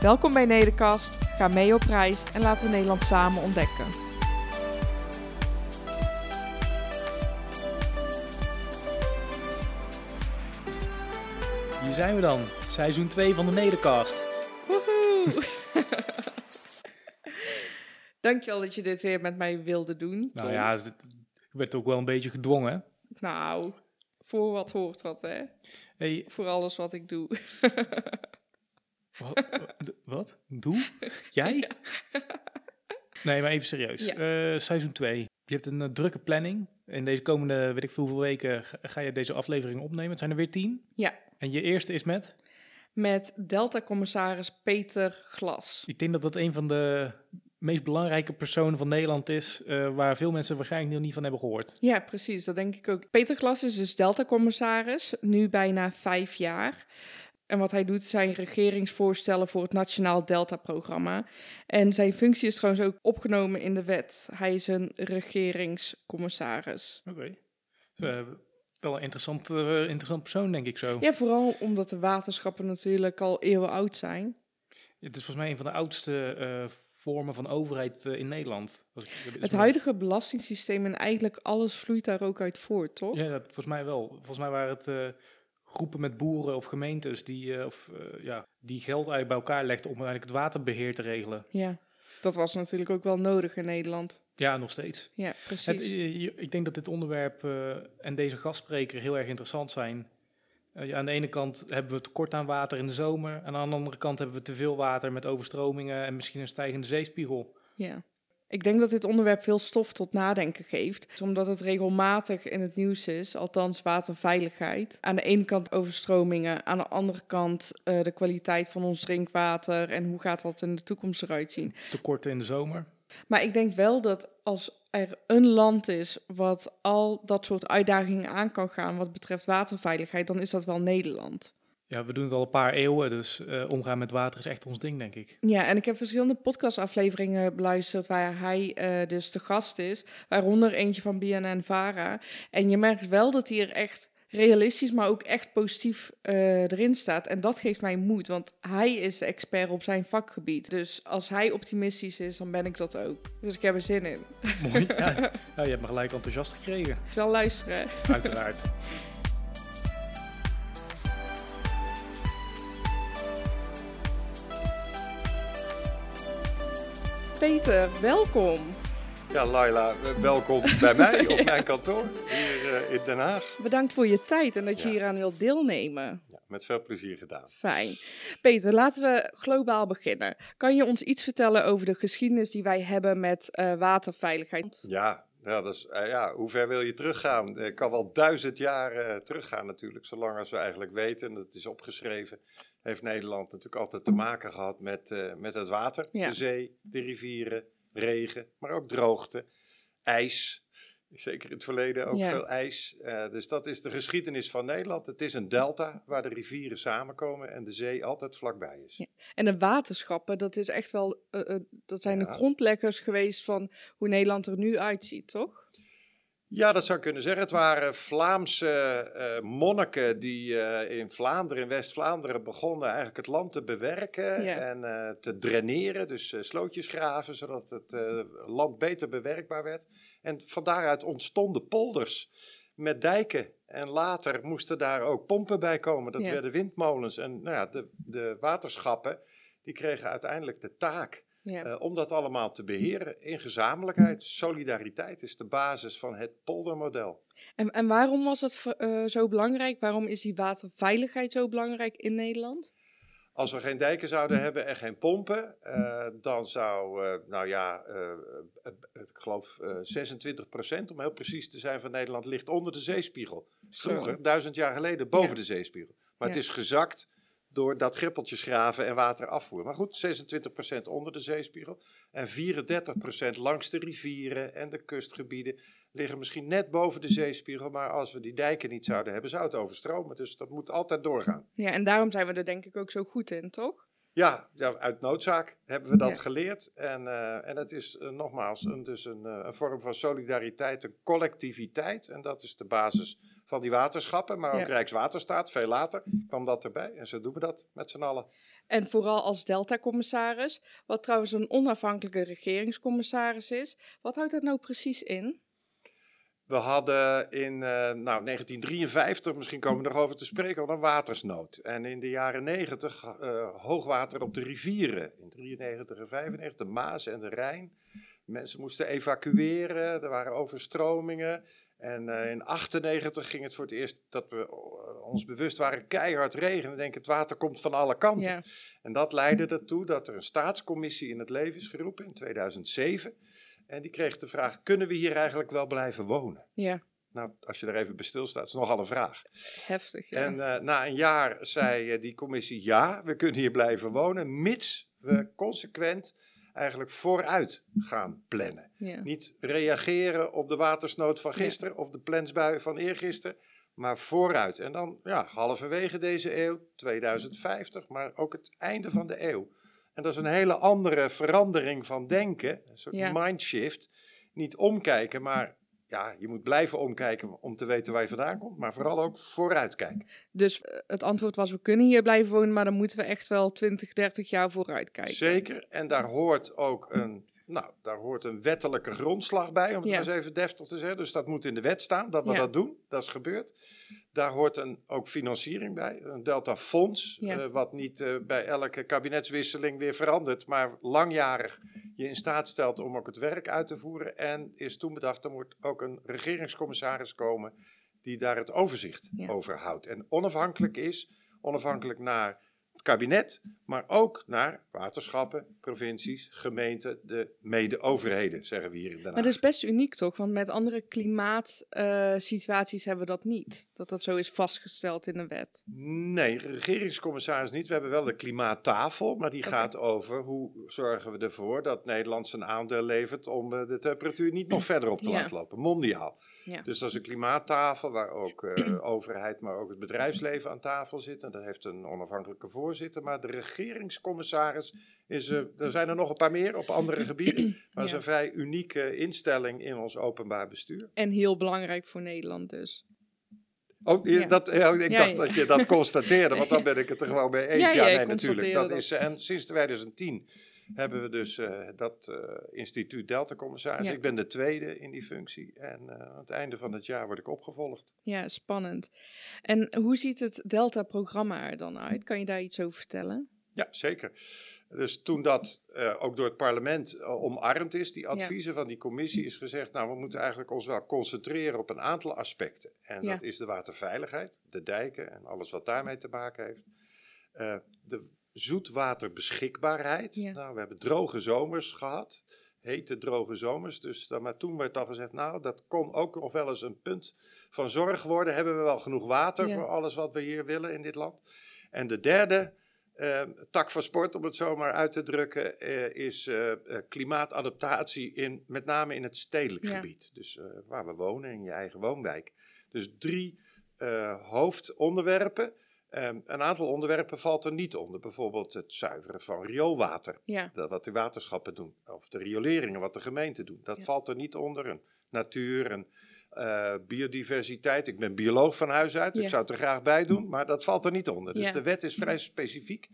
Welkom bij Nederkast, ga mee op reis en laten we Nederland samen ontdekken. Hier zijn we dan, seizoen 2 van de Nedercast. Woehoe! Dankjewel dat je dit weer met mij wilde doen. Nou ja, ik werd ook wel een beetje gedwongen. Nou, voor wat hoort wat, hè? Hey, Voor alles wat ik doe. wat? Doe? Jij? Nee, maar even serieus. Ja. Eh, seizoen 2. Je hebt een eh, drukke planning. In deze komende, weet ik veel hoeveel weken, ga, ga je deze aflevering opnemen. Het zijn er weer tien. Ja. En je eerste is met? Met Delta-commissaris Peter Glas. Ik denk dat dat een van de meest belangrijke personen van Nederland is, eh, waar veel mensen waarschijnlijk nog niet van hebben gehoord. Ja, precies. Dat denk ik ook. Peter Glas is dus Delta-commissaris, nu bijna vijf jaar. En wat hij doet zijn regeringsvoorstellen voor het Nationaal Delta-programma. En zijn functie is trouwens ook opgenomen in de wet. Hij is een regeringscommissaris. Oké. Eh, wel een interessant, eh, interessant persoon, denk ik zo. Ja, vooral omdat de waterschappen natuurlijk al eeuwen oud zijn. Het is volgens mij een van de oudste eh, vormen van overheid in Nederland. Het huidige belastingssysteem en eigenlijk alles vloeit daar ook uit voort, toch? Ja, dat, volgens mij wel. Volgens mij waren het groepen met boeren of gemeentes die, eh, of, eh, ja, die geld bij elkaar legden om uiteindelijk het waterbeheer te regelen. Ja, dat was natuurlijk ook wel nodig in Nederland. Ja, nog steeds. Ja, Het, precies. eh, je- ik denk dat dit onderwerp eh, en deze gastspreker heel erg interessant zijn. Eh, ja, aan de ene kant hebben we tekort aan water in de zomer. Aan de andere kant hebben we te veel water met overstromingen en misschien een stijgende zeespiegel. Ja. Ik denk dat dit onderwerp veel stof tot nadenken geeft, omdat het regelmatig in het nieuws is, althans waterveiligheid. Aan de ene kant overstromingen, aan de andere kant eh, de kwaliteit van ons drinkwater en hoe gaat dat in de toekomst eruit zien. Tekorten in de zomer. Maar ik denk wel dat als er een land is wat al dat soort uitdagingen aan kan gaan wat betreft waterveiligheid, dan is dat wel Nederland. Ja, we doen het al een paar eeuwen, dus eh, omgaan met water is echt ons ding, denk ik. Ja, en ik heb verschillende podcastafleveringen beluisterd waar hij eh, dus de gast is, waaronder eentje van BNN Vara. En je merkt wel dat hij er echt realistisch, maar ook echt positief eh, erin staat. En dat geeft mij moed, want hij is de expert op zijn vakgebied. Dus als hij optimistisch is, dan ben ik dat ook. Dus ik heb er zin in. Mooi. ja. ja, je hebt me gelijk enthousiast gekregen, Ik zal luisteren. uiteraard. Peter, welkom. Ja, Laila, welkom bij mij op mijn kantoor hier eh, in Den Haag. Bedankt voor je tijd en dat je Ja. hieraan wilt deelnemen. Ja, met veel plezier gedaan. Fijn. Peter, laten we globaal beginnen. Kan je ons iets vertellen over de geschiedenis die wij hebben met eh, waterveiligheid? Ja, ja, eh, ja, hoe ver wil je teruggaan? Ik kan wel duizend jaar teruggaan natuurlijk, zolang als we eigenlijk weten, en dat is opgeschreven, heeft Nederland natuurlijk altijd te maken gehad met, eh, met het water. Ja. De zee, de rivieren, regen, maar ook droogte, ijs. Zeker in het verleden ook Ja. veel ijs. Eh, dus dat is de geschiedenis van Nederland. Het is een delta waar de rivieren samenkomen en de zee altijd vlakbij is. Ja. En de waterschappen, dat is echt wel, eh, dat zijn de grondleggers geweest van hoe Nederland er nu uitziet, toch? Ja, dat zou ik kunnen zeggen. Het waren Vlaamse eh, monniken die eh, in Vlaanderen, in West-Vlaanderen, begonnen eigenlijk het land te bewerken Ja. en eh, te draineren. Dus slootjes graven, zodat het land beter bewerkbaar werd. En van daaruit ontstonden polders met dijken. En later moesten daar ook pompen bij komen. Dat Ja. werden windmolens. En nou ja, de, de waterschappen die kregen uiteindelijk de taak Ja. eh, om dat allemaal te beheren in gezamenlijkheid. Solidariteit is de basis van het poldermodel. En, en waarom was het eh, zo belangrijk? Waarom is die waterveiligheid zo belangrijk in Nederland? Als we geen dijken zouden hebben en geen pompen, eh, dan zou, nou ja, ik geloof eh 26% om heel precies te zijn, van Nederland ligt onder de zeespiegel. Vroeger, duizend jaar geleden, boven Ja. de zeespiegel. Maar Ja. het is gezakt door dat greppeltjes graven en water afvoeren. Maar goed, 26% onder de zeespiegel en 34% langs de rivieren en de kustgebieden liggen misschien net boven de zeespiegel. Maar als we die dijken niet zouden hebben, zou het overstromen. Dus dat moet altijd doorgaan. Ja, en daarom zijn we er denk ik ook zo goed in, toch? Ja, ja uit noodzaak hebben we dat Ja. geleerd. En, eh, en het is eh, nogmaals een, dus een, eh, een vorm van solidariteit, een collectiviteit. En dat is de basis van die waterschappen. Maar ook Ja. Rijkswaterstaat, veel later kwam dat erbij. En zo doen we dat met z'n allen. En vooral als Delta-commissaris, wat trouwens een onafhankelijke regeringscommissaris is. Wat houdt dat nou precies in? We hadden in eh, nou, 1953, misschien komen we nog over te spreken, al een watersnood. En in de jaren 90 eh, hoogwater op de rivieren. In 93 en 95 de Maas en de Rijn. Mensen moesten evacueren, er waren overstromingen. En eh, in 98 ging het voor het eerst dat we eh, ons bewust waren keihard regen. En denken het water komt van alle kanten. Ja, En dat leidde ertoe dat er een staatscommissie in het leven is geroepen in 2007. En die kreeg de vraag, kunnen we hier eigenlijk wel blijven wonen? ja, Nou, als je er even bij stilstaat, is nogal een vraag. heftig. Ja. En eh, na een jaar zei die commissie, ja, we kunnen hier blijven wonen, mits we consequent eigenlijk vooruit gaan plannen. ja. Niet reageren op de watersnood van Ja. gisteren of de plensbui van eergisteren, maar vooruit. En dan ja, halverwege deze eeuw, 2050, maar ook het einde van de eeuw. En dat is een hele andere verandering van denken, een soort Ja. mindshift. Niet omkijken, maar ja, je moet blijven omkijken om te weten waar je vandaan komt, maar vooral ook vooruitkijken. Dus eh, het antwoord was, we kunnen hier blijven wonen, maar dan moeten we echt wel 20, 30 jaar vooruit kijken. Zeker, en daar hoort ook een, nou, daar hoort een wettelijke grondslag bij, om het Ja. maar eens even deftig te zeggen. Dus dat moet in de wet staan, dat we Ja. dat doen. Dat is gebeurd. Daar hoort een, ook financiering bij, een Delta Fonds, Ja. eh, wat niet eh, bij elke kabinetswisseling weer verandert, maar langjarig je in staat stelt om ook het werk uit te voeren. En is toen bedacht, er moet ook een regeringscommissaris komen die daar het overzicht over houdt. En onafhankelijk is, onafhankelijk naar het kabinet, maar ook naar waterschappen, provincies, gemeenten, de mede-overheden, zeggen we hier in Den Haag. Maar dat is best uniek toch? Want met andere klimaatsituaties hebben we dat niet. Dat dat zo is vastgesteld in een wet. Nee, regeringscommissaris niet. We hebben wel de klimaattafel, maar die gaat over hoe zorgen we ervoor dat Nederland zijn aandeel levert om eh, de temperatuur niet nog verder op te Ja. laten lopen, mondiaal. Ja. Dus dat is een klimaattafel waar ook eh, overheid, maar ook het bedrijfsleven aan tafel zit. En dat heeft een onafhankelijke voorzitter. Maar de regeringscommissaris is, eh, er zijn er nog een paar meer op andere gebieden. Maar dat is Ja. een vrij unieke instelling in ons openbaar bestuur. En heel belangrijk voor Nederland dus. Oh, je- Ja. dat, ja, ik Ja, dacht ja. dat je dat constateerde, want dan ben ik het er gewoon mee eens. Ja, Ja, ja, nee, natuurlijk. Dat is, en sinds 2010 hebben we dus eh, dat eh, instituut Delta-commissaris. Ja. Ik ben de tweede in die functie en eh, aan het einde van het jaar word ik opgevolgd. Ja, spannend. En hoe ziet het Delta-programma er dan uit? Kan je daar iets over vertellen? Ja, zeker. Dus toen dat ook door het parlement omarmd is, die adviezen van die commissie, is gezegd, nou, we moeten eigenlijk ons wel concentreren op een aantal aspecten. En Ja. dat is de waterveiligheid, de dijken en alles wat daarmee te maken heeft. Eh, de zoetwaterbeschikbaarheid. Ja. Nou, we hebben droge zomers gehad, hete droge zomers. Dus dan, maar toen werd al gezegd, nou, dat kon ook nog wel eens een punt van zorg worden. Hebben we wel genoeg water Ja. voor alles wat we hier willen in dit land? En de derde eh, tak van sport, om het zo maar uit te drukken, eh, is eh, eh, klimaatadaptatie, in, met name in het stedelijk Ja. gebied. Dus eh, waar we wonen, in je eigen woonwijk. Dus drie eh, hoofdonderwerpen. Ehm, een aantal onderwerpen valt er niet onder. Bijvoorbeeld het zuiveren van rioolwater. Ja, Dat wat de waterschappen doen. Of de rioleringen, wat de gemeenten doen. Dat Ja. valt er niet onder. Een natuur en eh, biodiversiteit. Ik ben bioloog van huis uit. Ja. Ik zou het er graag bij doen. Maar dat valt er niet onder. Dus de wet is vrij specifiek.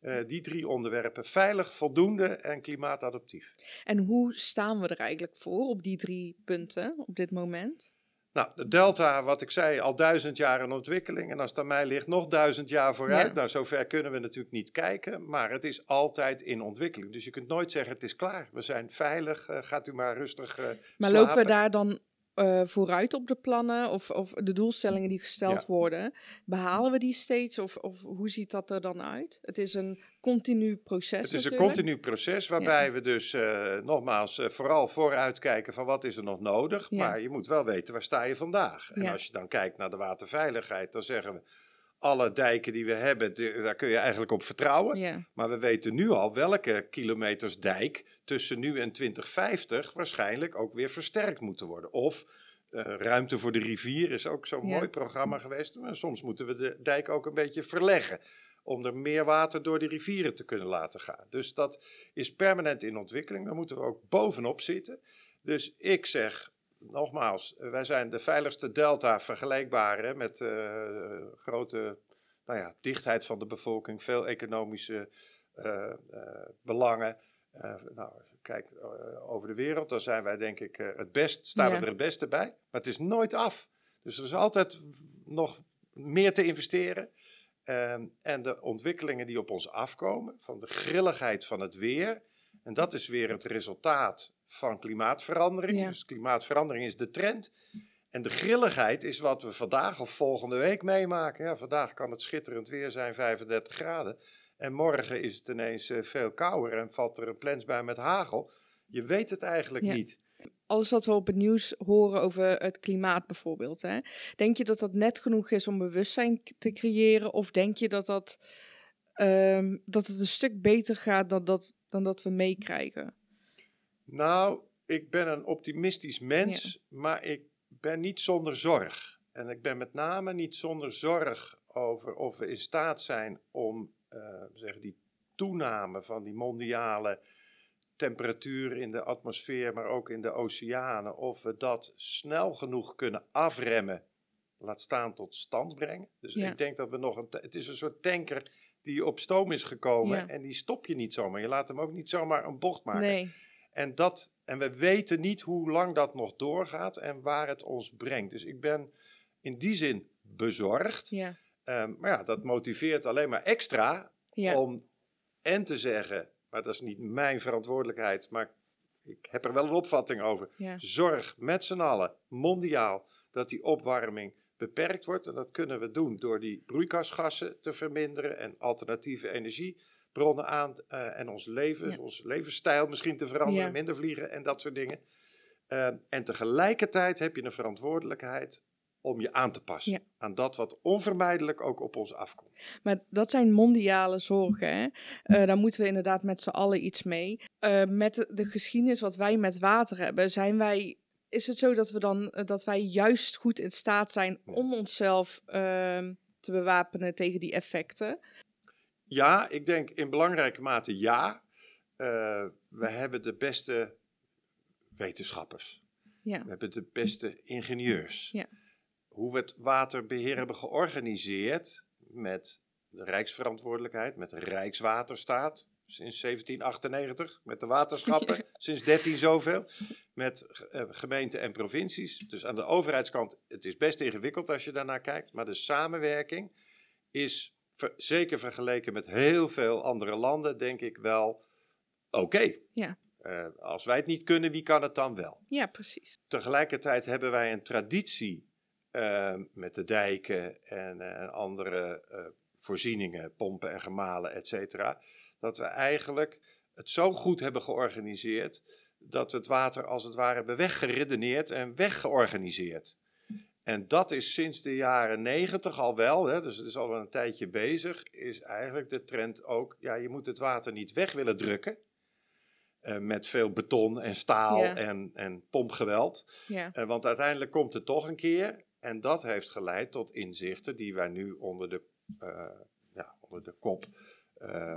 Eh, die drie onderwerpen. Veilig, voldoende en klimaatadaptief. en hoe staan we er eigenlijk voor op die drie punten op dit moment? Nou, de delta, wat ik zei, al duizend jaar in ontwikkeling. En als het aan mij ligt, nog duizend jaar vooruit. Ja. Nou, zover kunnen we natuurlijk niet kijken. Maar het is altijd in ontwikkeling. Dus je kunt nooit zeggen, het is klaar. We zijn veilig. eh, gaat u maar rustig eh Maar slapen. lopen we daar dan eh, vooruit op de plannen of, of de doelstellingen die gesteld Ja. worden? Behalen we die steeds of, of hoe ziet dat er dan uit? Het is een continu proces Het is een continu proces waarbij we dus eh, nogmaals eh, vooral vooruitkijken van wat is er nog nodig. Ja. Maar je moet wel weten waar sta je vandaag. En als je dan kijkt naar de waterveiligheid, dan zeggen we alle dijken die we hebben, daar kun je eigenlijk op vertrouwen. Ja. Maar we weten nu al welke kilometers dijk tussen nu en 2050 waarschijnlijk ook weer versterkt moeten worden. Of eh, ruimte voor de rivier is ook zo'n Ja. mooi programma geweest. Maar soms moeten we de dijk ook een beetje verleggen. Om er meer water door de rivieren te kunnen laten gaan. Dus dat is permanent in ontwikkeling. Daar moeten we ook bovenop zitten. Dus ik zeg nogmaals, wij zijn de veiligste delta vergelijkbaar hè, met eh, grote nou ja, dichtheid van de bevolking, veel economische eh, eh, belangen. Nou, kijk, over de wereld, daar zijn wij denk ik het best, staan Ja. we er het beste bij. Maar het is nooit af. Dus er is altijd nog meer te investeren. En, en de ontwikkelingen die op ons afkomen, van de grilligheid van het weer. En dat is weer het resultaat van klimaatverandering. Ja. Dus klimaatverandering is de trend. En de grilligheid is wat we vandaag of volgende week meemaken. Ja, vandaag kan het schitterend weer zijn, 35 graden. En morgen is het ineens eh, veel kouder en valt er een plensbui met hagel. Je weet het eigenlijk Ja. niet. Alles wat we op het nieuws horen over het klimaat bijvoorbeeld. Hè? Denk je dat dat net genoeg is om bewustzijn te creëren? Of denk je dat, dat, ehm, dat het een stuk beter gaat dan dat, dan dat we meekrijgen? Nou, ik ben een optimistisch mens, maar ik ben niet zonder zorg. En ik ben met name niet zonder zorg over of we in staat zijn om eh, die toename van die mondiale temperatuur in de atmosfeer, maar ook in de oceanen, of we dat snel genoeg kunnen afremmen, laat staan tot stand brengen. Dus Ja. ik denk dat we nog een, het is een soort tanker die op stoom is gekomen Ja. en die stop je niet zomaar. Je laat hem ook niet zomaar een bocht maken. Nee. En, dat, en we weten niet hoe lang dat nog doorgaat en waar het ons brengt. Dus ik ben in die zin bezorgd. Ja. Ehm, maar ja, dat motiveert alleen maar extra Ja. om en te zeggen, maar dat is niet mijn verantwoordelijkheid, maar ik heb er wel een opvatting over. ja. Zorg met z'n allen, mondiaal, dat die opwarming beperkt wordt. En dat kunnen we doen door die broeikasgassen te verminderen en alternatieve energiebronnen aan eh, en ons leven, Ja. ons levensstijl misschien te veranderen, Ja. minder vliegen en dat soort dingen. Ehm, en tegelijkertijd heb je een verantwoordelijkheid om je aan te passen Ja. aan dat wat onvermijdelijk ook op ons afkomt. Maar dat zijn mondiale zorgen. Hè? Eh, daar moeten we inderdaad met z'n allen iets mee. Eh, met de, de geschiedenis wat wij met water hebben, zijn wij. Is het zo dat we dan dat wij juist goed in staat zijn om onszelf ehm, te bewapenen tegen die effecten? Ja, ik denk in belangrijke mate ja. Eh, we hebben de beste wetenschappers. Ja. We hebben de beste ingenieurs. Ja. Hoe we het waterbeheer hebben georganiseerd met de Rijksverantwoordelijkheid, met de Rijkswaterstaat sinds 1798, met de waterschappen sinds 13 zoveel, met eh, gemeenten en provincies. Dus aan de overheidskant, het is best ingewikkeld als je daarnaar kijkt, maar de samenwerking is ver- zeker vergeleken met heel veel andere landen, denk ik wel oké. Ja. Eh, als wij het niet kunnen, wie kan het dan wel? Ja, precies. Tegelijkertijd hebben wij een traditie eh, met de dijken en eh, andere eh, voorzieningen, pompen en gemalen, et cetera. Dat we eigenlijk het zo goed hebben georganiseerd dat we het water als het ware hebben weggeredeneerd en weggeorganiseerd. En dat is sinds de jaren negentig al wel, hè, dus het is al wel een tijdje bezig, is eigenlijk de trend ook, ja, je moet het water niet weg willen drukken. eh, met veel beton en staal Ja. en, en pompgeweld. Ja. Eh, want uiteindelijk komt het toch een keer. En dat heeft geleid tot inzichten die wij nu onder de, eh, ja, onder de kop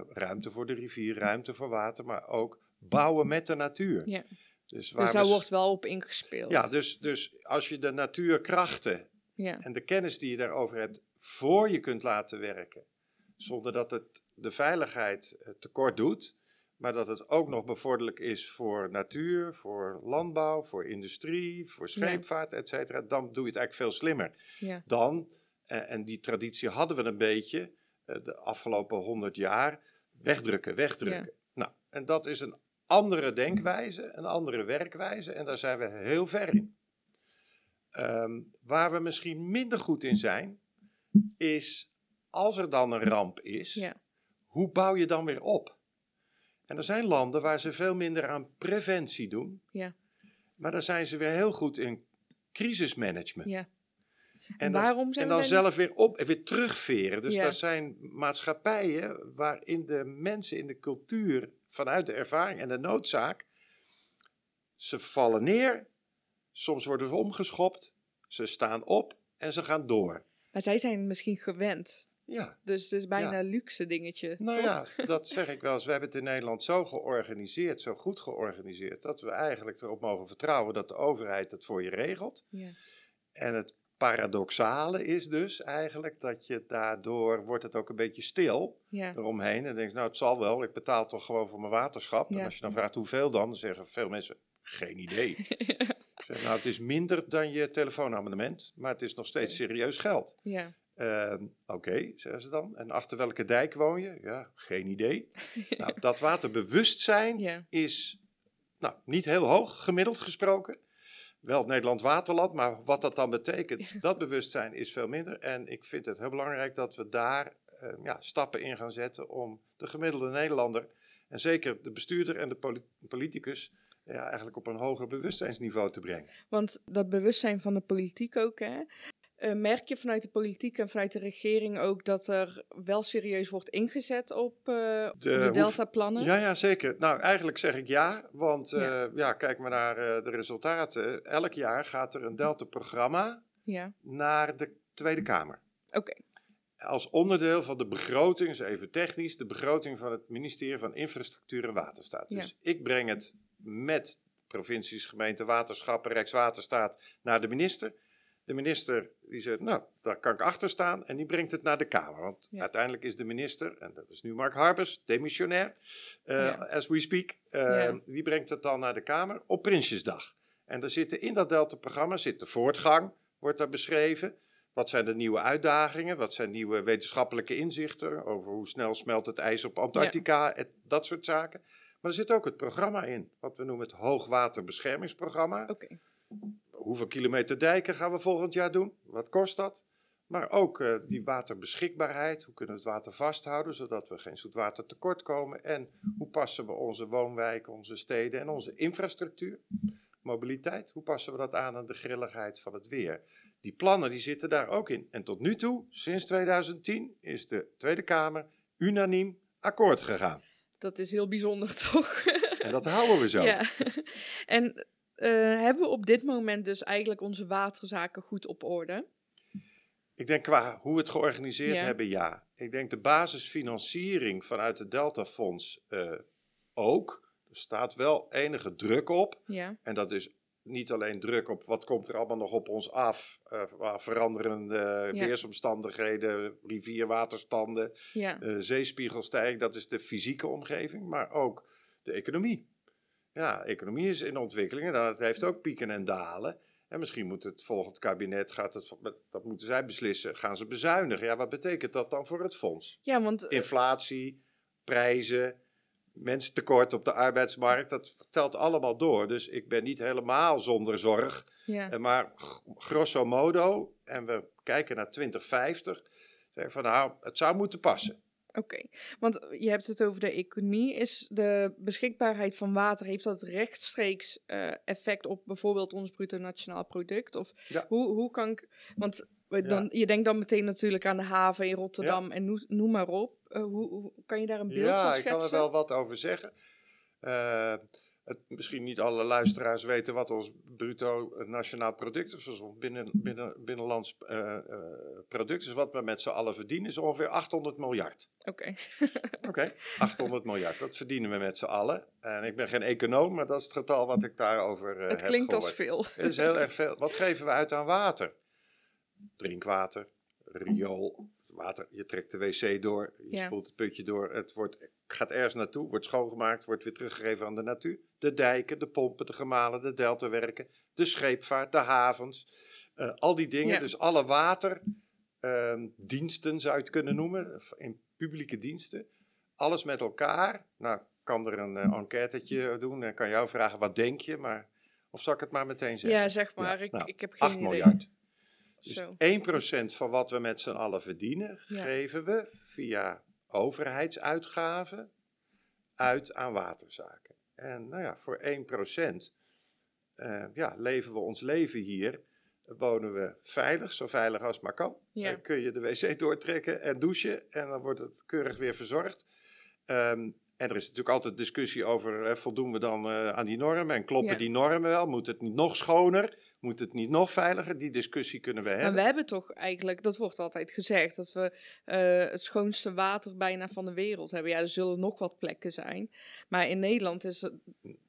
ruimte voor de rivier, ruimte voor water, maar ook bouwen met de natuur. Ja. Dus, waar Dus daar wordt wel op ingespeeld. ja, dus, dus als je de natuurkrachten ja. en de kennis die je daarover hebt voor je kunt laten werken, zonder dat het de veiligheid eh, tekort doet, maar dat het ook nog bevorderlijk is voor natuur, voor landbouw, voor industrie, voor scheepvaart, et cetera, dan doe je het eigenlijk veel slimmer ja. dan, eh, en die traditie hadden we een beetje eh, de afgelopen honderd jaar, wegdrukken, wegdrukken. Nou, en dat is een andere denkwijze, een andere werkwijze en daar zijn we heel ver in. Ehm, waar we misschien minder goed in zijn, is als er dan een ramp is, Ja. hoe bouw je dan weer op? En er zijn landen waar ze veel minder aan preventie doen, Ja. maar daar zijn ze weer heel goed in crisismanagement. Ja. En, waarom zijn en dan zelf weer op en weer terugveren. Dus dat zijn maatschappijen waarin de mensen in de cultuur vanuit de ervaring en de noodzaak, ze vallen neer, soms worden ze omgeschopt, ze staan op en ze gaan door. Maar zij zijn misschien gewend. Ja, Dus het is bijna een luxe dingetje. nou toch? ja, dat zeg ik wel eens. We hebben het in Nederland zo georganiseerd, zo goed georganiseerd, dat we eigenlijk erop mogen vertrouwen dat de overheid het voor je regelt. Ja. En het paradoxale is dus eigenlijk dat je daardoor wordt het ook een beetje stil Ja. eromheen. En dan denk je, nou het zal wel, ik betaal toch gewoon voor mijn waterschap. Ja. En als je dan vraagt hoeveel dan, dan zeggen veel mensen, geen idee. Ik zeg, nou het is minder dan je telefoonabonnement, maar het is nog steeds serieus geld. ja. Ehm, Oké, zeggen ze dan. En achter welke dijk woon je? Ja, geen idee. nou, dat waterbewustzijn is nou, niet heel hoog, gemiddeld gesproken. Wel het Nederland Waterland, maar wat dat dan betekent, dat bewustzijn is veel minder. En ik vind het heel belangrijk dat we daar eh, ja, stappen in gaan zetten om de gemiddelde Nederlander, en zeker de bestuurder en de poli- politicus, ja, eigenlijk op een hoger bewustzijnsniveau te brengen. Want dat bewustzijn van de politiek ook, hè? Eh, merk je vanuit de politiek en vanuit de regering ook dat er wel serieus wordt ingezet op eh, de, hoef- deltaplannen? Ja, ja, zeker. Nou, eigenlijk zeg ik ja, want eh, Ja. ja. kijk maar naar eh, de resultaten. Elk jaar gaat er een Delta-programma Ja, naar de Tweede Kamer. oké. Als onderdeel van de begroting, is even technisch, de begroting van het ministerie van Infrastructuur en Waterstaat. Ja. Dus ik breng het met provincies, gemeenten, waterschappen, Rijkswaterstaat naar de minister. De minister die zegt, nou, daar kan ik achter staan. En die brengt het naar de Kamer. Want Ja. uiteindelijk is de minister, en dat is nu Mark Harbers, demissionair, eh, Ja. as we speak. Ja. Die brengt het dan naar de Kamer op Prinsjesdag. En daar zitten in dat Delta-programma zit de voortgang, wordt daar beschreven. Wat zijn de nieuwe uitdagingen? Wat zijn nieuwe wetenschappelijke inzichten over hoe snel smelt het ijs op Antarctica? et- dat soort zaken. Maar er zit ook het programma in, wat we noemen het Hoogwaterbeschermingsprogramma. Oké. Hoeveel kilometer dijken gaan we volgend jaar doen? Wat kost dat? Maar ook eh, die waterbeschikbaarheid. Hoe kunnen we het water vasthouden zodat we geen zoetwater tekort komen? En hoe passen we onze woonwijken, onze steden en onze infrastructuur, mobiliteit, hoe passen we dat aan aan de grilligheid van het weer? Die plannen die zitten daar ook in. En tot nu toe, sinds 2010, is de Tweede Kamer unaniem akkoord gegaan. Dat is heel bijzonder, toch? En dat houden we zo. Ja. En eh, hebben we op dit moment dus eigenlijk onze waterzaken goed op orde? Ik denk qua hoe we het georganiseerd Ja. hebben, ja. Ik denk de basisfinanciering vanuit het Deltafonds eh ook. Er staat wel enige druk op. Ja, En dat is niet alleen druk op wat komt er allemaal nog op ons af. eh, veranderende Ja. weersomstandigheden, rivierwaterstanden, ja, zeespiegelstijging. Dat is de fysieke omgeving, maar ook de economie. Ja, economie is in ontwikkeling en dat heeft ook pieken en dalen. En misschien moet het volgend kabinet, gaat het, dat moeten zij beslissen, gaan ze bezuinigen. Ja, wat betekent dat dan voor het fonds? ja want eh, Inflatie, prijzen, mensentekort op de arbeidsmarkt, dat telt allemaal door. Dus ik ben niet helemaal zonder zorg. ja, Maar grosso modo, en we kijken naar 2050, zeg van nou, het zou moeten passen. Oké. Want je hebt het over de economie. Is de beschikbaarheid van water, heeft dat rechtstreeks eh, effect op bijvoorbeeld ons bruto nationaal product? Of Ja. hoe, hoe kan ik... Want dan, je denkt dan meteen natuurlijk aan de haven in Rotterdam en noem, noem maar op. Eh, hoe, hoe- kan je daar een beeld van Ja, ik schetsen? kan er wel wat over zeggen. Eh, het, misschien niet alle luisteraars weten wat ons bruto nationaal product is, dus ons binnen, binnen, binnenlands eh, eh, product is. Wat we met z'n allen verdienen is ongeveer 800 miljard. Oké, Oké, 800 miljard, dat verdienen we met z'n allen. En ik ben geen econoom, maar dat is het getal wat ik daarover eh het heb klinkt als veel. Het is heel erg veel. Wat geven we uit aan water? Drinkwater, riool, water. Je trekt de wc door, je Ja. spoelt het putje door. Het wordt, gaat ergens naartoe, wordt schoongemaakt, wordt weer teruggegeven aan de natuur. De dijken, de pompen, de gemalen, de deltawerken, de scheepvaart, de havens. eh, al die dingen, Ja. dus alle waterdiensten zou je het kunnen noemen, in publieke diensten. Alles met elkaar. Nou, kan er een enquêtetje doen en kan jou vragen, wat denk je? Maar, of zal ik het maar meteen zeggen? Ja, zeg maar. Ja, ik, nou, ik heb geen 8 idee. miljard. Dus Zo. 1% van wat we met z'n allen verdienen, Ja. geven we via overheidsuitgaven uit aan waterzaken. En nou ja, voor 1% eh, ja, leven we ons leven hier wonen we veilig, zo veilig als maar kan. Ja. Dan kun je de wc doortrekken en douchen en dan wordt het keurig weer verzorgd. Ehm, en er is natuurlijk altijd discussie over, eh, voldoen we dan eh, aan die normen en kloppen Ja. die normen wel? Moet het niet nog schoner? Moet het niet nog veiliger? Die discussie kunnen we Maar hebben. we hebben toch eigenlijk, dat wordt altijd gezegd, dat we eh, het schoonste water bijna van de wereld hebben. Ja, er zullen nog wat plekken zijn. Maar in Nederland is het,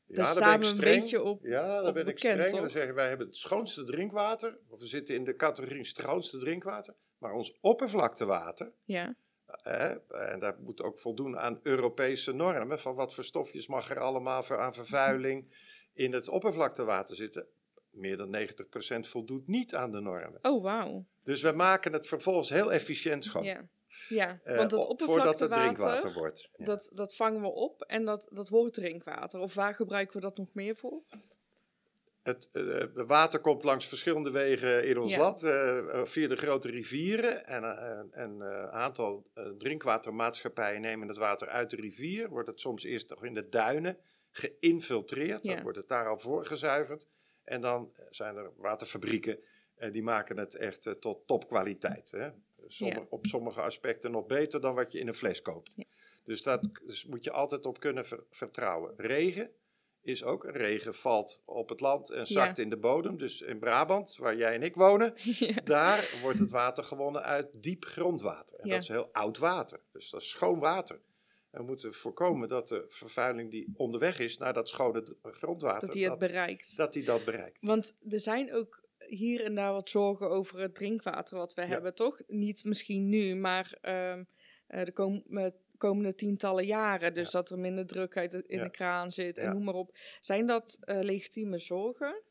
daar staan ben ik we een streng. beetje op. Ja, daar ben ik streng. Dan zeggen wij hebben het schoonste drinkwater. Of we zitten in de categorie schoonste drinkwater. Maar ons oppervlaktewater, Ja, hè, en dat moet ook voldoen aan Europese normen. Van wat voor stofjes mag er allemaal voor, aan vervuiling in het oppervlaktewater zitten. Meer dan 90% voldoet niet aan de normen. oh wauw. Dus we maken het vervolgens heel efficiënt schoon. Ja. ja, eh, want het op- voordat het drinkwater oppervlaktewater, wordt. Ja. dat, dat vangen we op en dat, dat wordt drinkwater. Of waar gebruiken we dat nog meer voor? Het eh, water komt langs verschillende wegen in ons Ja. land, eh, eh, via de grote rivieren. En en, een aantal drinkwatermaatschappijen nemen het water uit de rivier. Wordt het soms eerst nog in de duinen geïnfiltreerd. Ja. Dan wordt het daar al voorgezuiverd. En dan zijn er waterfabrieken eh, die maken het echt tot topkwaliteit. Hè? Sommige- Ja. Op sommige aspecten nog beter dan wat je in een fles koopt. Dus daar dus moet je altijd op kunnen ver- vertrouwen. Regen is ook, regen valt op het land en zakt in de bodem. Dus in Brabant, waar jij en ik wonen, ja. daar wordt het water gewonnen uit diep grondwater. En Ja. dat is heel oud water, dus dat is schoon water. En we moeten voorkomen dat de vervuiling die onderweg is naar dat schone grondwater, Dat hij het dat, bereikt. dat die dat bereikt. Want er zijn ook hier en daar wat zorgen over het drinkwater wat we hebben, toch? Niet misschien nu, maar ehm, eh, de kom- eh, komende tientallen jaren. Dus Ja. dat er minder druk uit de, in Ja. de kraan zit en Ja. noem maar op. Zijn dat eh, legitieme zorgen?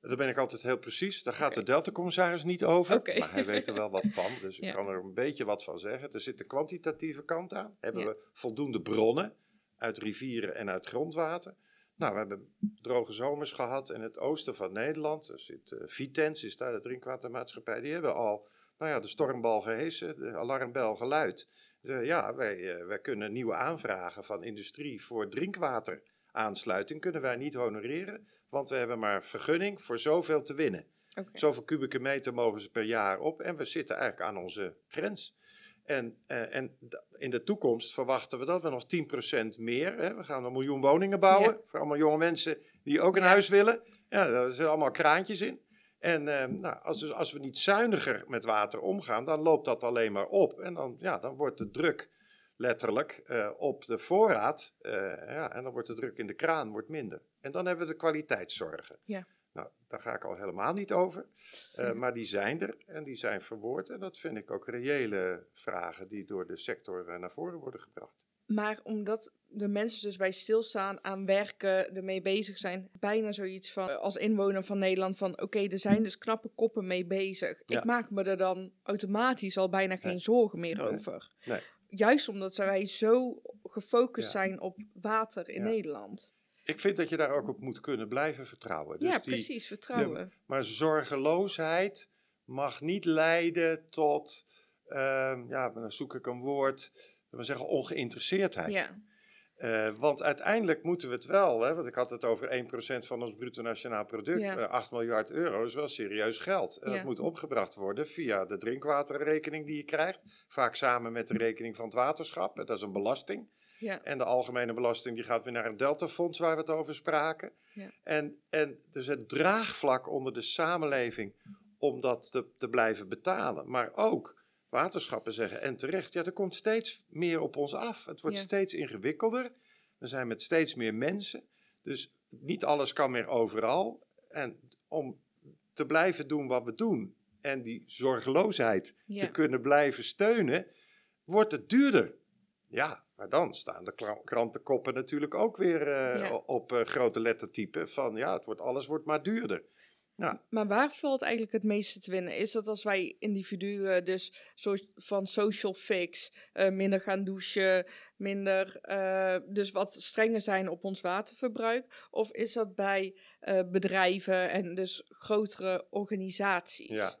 Daar ben ik altijd heel precies. Daar gaat de Delta-commissaris niet over. Maar hij weet er wel wat van. Dus ik Ja. kan er een beetje wat van zeggen. Er zit de kwantitatieve kant aan. Hebben Ja. we voldoende bronnen uit rivieren en uit grondwater? Nou, we hebben droge zomers gehad in het oosten van Nederland. Er zit eh, Vitens, is daar de drinkwatermaatschappij. Die hebben al nou ja, de stormbal gehesen, de alarmbel geluid. Eh, ja, wij, eh, wij kunnen nieuwe aanvragen van industrie voor drinkwateraansluiting kunnen wij niet honoreren. Want we hebben maar vergunning voor zoveel te winnen. Oké. Zoveel kubieke meter mogen ze per jaar op. En we zitten eigenlijk aan onze grens. En, eh, en in de toekomst verwachten we dat we nog 10% meer. Hè, we gaan een miljoen woningen bouwen. Ja. Voor allemaal jonge mensen die ook een huis willen. Ja, daar zitten allemaal kraantjes in. En eh, nou, als, dus- als we niet zuiniger met water omgaan, dan loopt dat alleen maar op. En dan, ja, dan wordt de druk letterlijk eh, op de voorraad. eh, ja, en dan wordt de druk in de kraan wordt minder. En dan hebben we de kwaliteitszorgen. Ja. Nou, daar ga ik al helemaal niet over. Eh. Maar die zijn er en die zijn verwoord. En dat vind ik ook reële vragen die door de sector naar voren worden gebracht. Maar omdat de mensen dus bij stilstaan, aan werken, ermee bezig zijn, bijna zoiets van eh, als inwoner van Nederland van oké, er zijn dus knappe koppen mee bezig. Ja. Ik maak me er dan automatisch al bijna geen Nee. zorgen meer Nee. over. Nee. Juist omdat wij zo gefocust Ja. zijn op water in Ja. Nederland. Ik vind dat je daar ook op moet kunnen blijven vertrouwen. Dus ja, die- precies, vertrouwen. Maar zorgeloosheid mag niet leiden tot, ehm, ja, dan zoek ik een woord, we zeggen ongeïnteresseerdheid. Ja, Eh, want uiteindelijk moeten we het wel, hè, want ik had het over 1% van ons bruto nationaal product, Ja. eh, 8 miljard euro is wel serieus geld. En Ja. dat moet opgebracht worden via de drinkwaterrekening die je krijgt, vaak samen met de rekening van het waterschap, eh, dat is een belasting. ja, En de algemene belasting die gaat weer naar een deltafonds waar we het over spraken. Ja. En, en dus het draagvlak onder de samenleving om dat te, te blijven betalen. Maar ook waterschappen zeggen, en terecht, ja, er komt steeds meer op ons af. Het wordt Ja. steeds ingewikkelder. We zijn met steeds meer mensen. Dus niet alles kan meer overal. En om te blijven doen wat we doen en die zorgeloosheid te kunnen blijven steunen, wordt het duurder. Ja, maar dan staan de krantenkoppen natuurlijk ook weer eh, Ja. op eh, grote lettertypen van ja, het wordt, alles wordt maar duurder. Maar waar valt eigenlijk het meeste te winnen? Is dat als wij individuen dus soort van social fix, eh, minder gaan douchen, minder, eh, dus wat strenger zijn op ons waterverbruik? Of is dat bij eh, bedrijven en dus grotere organisaties? Ja.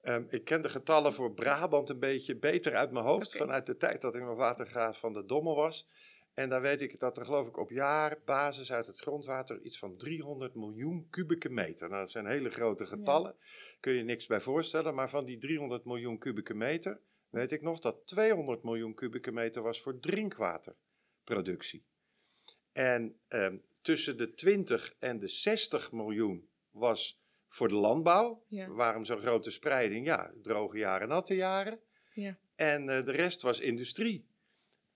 Ehm, ik ken de getallen voor Brabant een beetje beter uit mijn hoofd vanuit de tijd dat ik nog watergraaf van de Dommel was. En dan weet ik dat er geloof ik op jaarbasis uit het grondwater iets van 300 miljoen kubieke meter. Nou, dat zijn hele grote getallen. Kun je niks bij voorstellen. Maar van die 300 miljoen kubieke meter weet ik nog dat 200 miljoen kubieke meter was voor drinkwaterproductie. En ehm, tussen de 20 en de 60 miljoen was voor de landbouw. Ja. Waarom zo'n grote spreiding? Ja, droge jaren, natte jaren. Ja. En eh, de rest was industrie.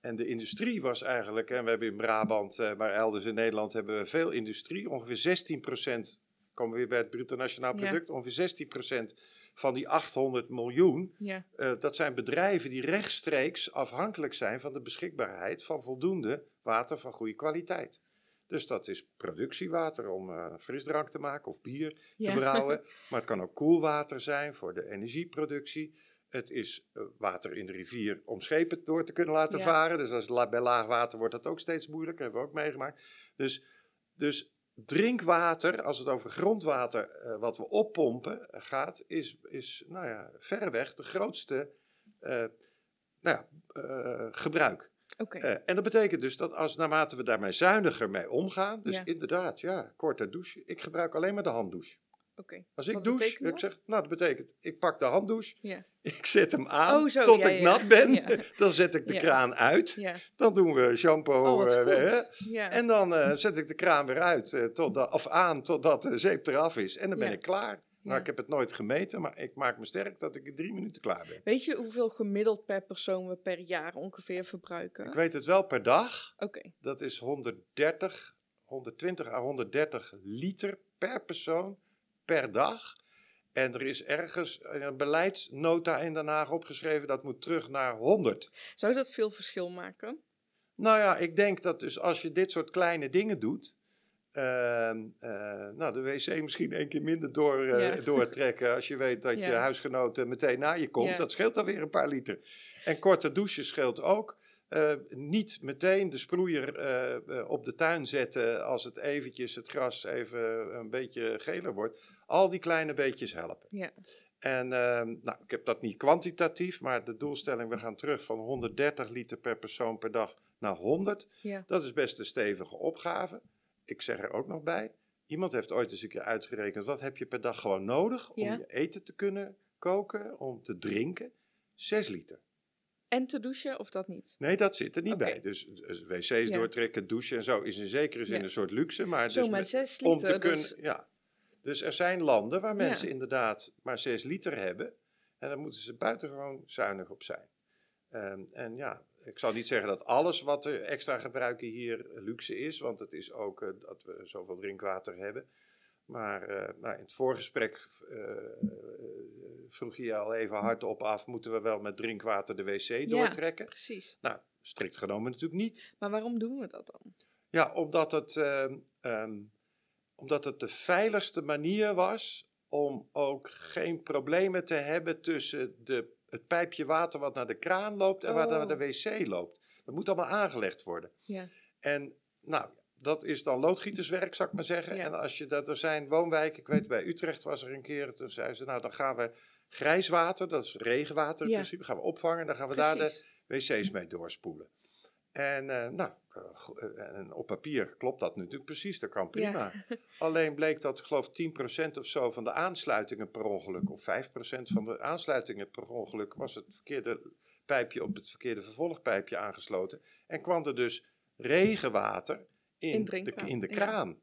En de industrie was eigenlijk, en we hebben in Brabant, eh, maar elders in Nederland hebben we veel industrie. Ongeveer 16% komen we weer bij het bruto nationaal Ja. product. Ongeveer 16% van die 800 miljoen, Ja, eh, dat zijn bedrijven die rechtstreeks afhankelijk zijn van de beschikbaarheid van voldoende water van goede kwaliteit. Dus dat is productiewater om eh, frisdrank te maken of bier te brouwen. Maar het kan ook koelwater zijn voor de energieproductie. Het is eh, water in de rivier om schepen door te kunnen laten Ja. varen. Dus als, la- bij laag water wordt dat ook steeds moeilijker. hebben we ook meegemaakt. Dus, dus drinkwater, als het over grondwater eh, wat we oppompen eh, gaat, is, is nou ja, verreweg de grootste nou ja, gebruik. oké. En dat betekent dus dat als naarmate we daarmee zuiniger mee omgaan, dus Ja. inderdaad, ja, korte douche. Ik gebruik alleen maar de handdouche. Als ik Wat douche, ik zeg, nou dat betekent, ik pak de handdouche, Ja. ik zet hem aan Oh, zo, tot ja, ik ja. nat ben, Ja. dan zet ik de kraan uit, dan doen we shampoo Oh, eh, en dan eh, zet ik de kraan weer uit, eh, totdat, of aan totdat de zeep eraf is en dan ben ik klaar. Nou, ik heb het nooit gemeten, maar ik maak me sterk dat ik in drie minuten klaar ben. Weet je hoeveel gemiddeld per persoon we per jaar ongeveer verbruiken? Ik weet het wel per dag. Oké, Dat is 130, 120 à 130 liter per persoon per dag. En er is ergens een beleidsnota in Den Haag opgeschreven dat moet terug naar 100. zou dat veel verschil maken? Nou ja, ik denk dat dus als je dit soort kleine dingen doet. ehm, eh, nou, de wc misschien één keer minder door, eh, Ja. doortrekken als je weet dat je huisgenoot eh, meteen na je komt. Ja. Dat scheelt dan weer een paar liter. En korte douches scheelt ook. Eh, niet meteen de sproeier eh, eh, op de tuin zetten als het eventjes het gras even een beetje geler wordt. Al die kleine beetjes helpen. Ja. En ehm, nou, ik heb dat niet kwantitatief, maar de doelstelling, we gaan terug van 130 liter per persoon per dag naar 100. Ja. Dat is best een stevige opgave. Ik zeg er ook nog bij, iemand heeft ooit eens een keer uitgerekend, wat heb je per dag gewoon nodig om Ja. je eten te kunnen koken, om te drinken? 6 liter. En te douchen of dat niet? Nee, dat zit er niet bij. Dus eh, wc's Ja. doortrekken, douchen en zo is in zekere zin Ja. een soort luxe. Maar Zo, dus maar met- 6 om liter. te kunnen, dus- ja. Dus er zijn landen waar Ja. mensen inderdaad maar 6 liter hebben. En daar moeten ze buitengewoon zuinig op zijn. Ehm, en ja, ik zal niet zeggen dat alles wat we extra gebruiken hier luxe is. Want het is ook eh, dat we zoveel drinkwater hebben. Maar eh, nou, in het voorgesprek eh, vroeg je je al even hardop af... moeten we wel met drinkwater de wc doortrekken? Precies. Nou, strikt genomen natuurlijk niet. Maar waarom doen we dat dan? Ja, omdat het, ehm, ehm, omdat het de veiligste manier was om ook geen problemen te hebben tussen de, het pijpje water wat naar de kraan loopt en wat naar Oh. de wc loopt. Dat moet allemaal aangelegd worden. Ja. En nou, dat is dan loodgieterswerk, zou ik maar zeggen. Ja. En als je dat, er zijn woonwijken, ik weet bij Utrecht was er een keer, toen zeiden ze, nou dan gaan we grijswater, dat is regenwater in Ja. principe, gaan we opvangen en dan gaan we daar de wc's mee doorspoelen. En, eh, nou, eh, eh, en op papier klopt dat natuurlijk precies, dat kan prima. Alleen bleek dat, geloof 10% of zo van de aansluitingen per ongeluk, of 5% van de aansluitingen per ongeluk, was het verkeerde pijpje op het verkeerde vervolgpijpje aangesloten. En kwam er dus regenwater in, In de, in de ja.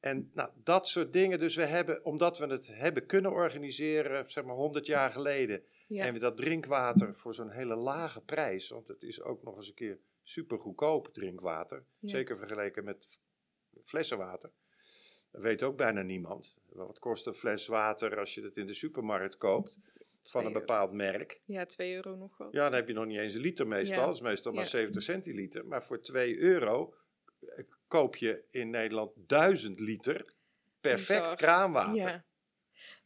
En nou, dat soort dingen, dus we hebben, omdat we het hebben kunnen organiseren, zeg maar 100 jaar geleden, Ja. en we dat drinkwater voor zo'n hele lage prijs, want het is ook nog eens een keer super goedkoop drinkwater, Ja. zeker vergeleken met flessenwater. Dat weet ook bijna niemand. Wat kost een fles water als je het in de supermarkt koopt van een bepaald merk? Ja, 2 euro nog wat. Ja, dan heb je nog niet eens een liter meestal. Ja. Dat is meestal maar Ja. 70 centiliter. Maar voor 2 euro koop je in Nederland 1000 liter perfect Bizar. kraanwater. Ja.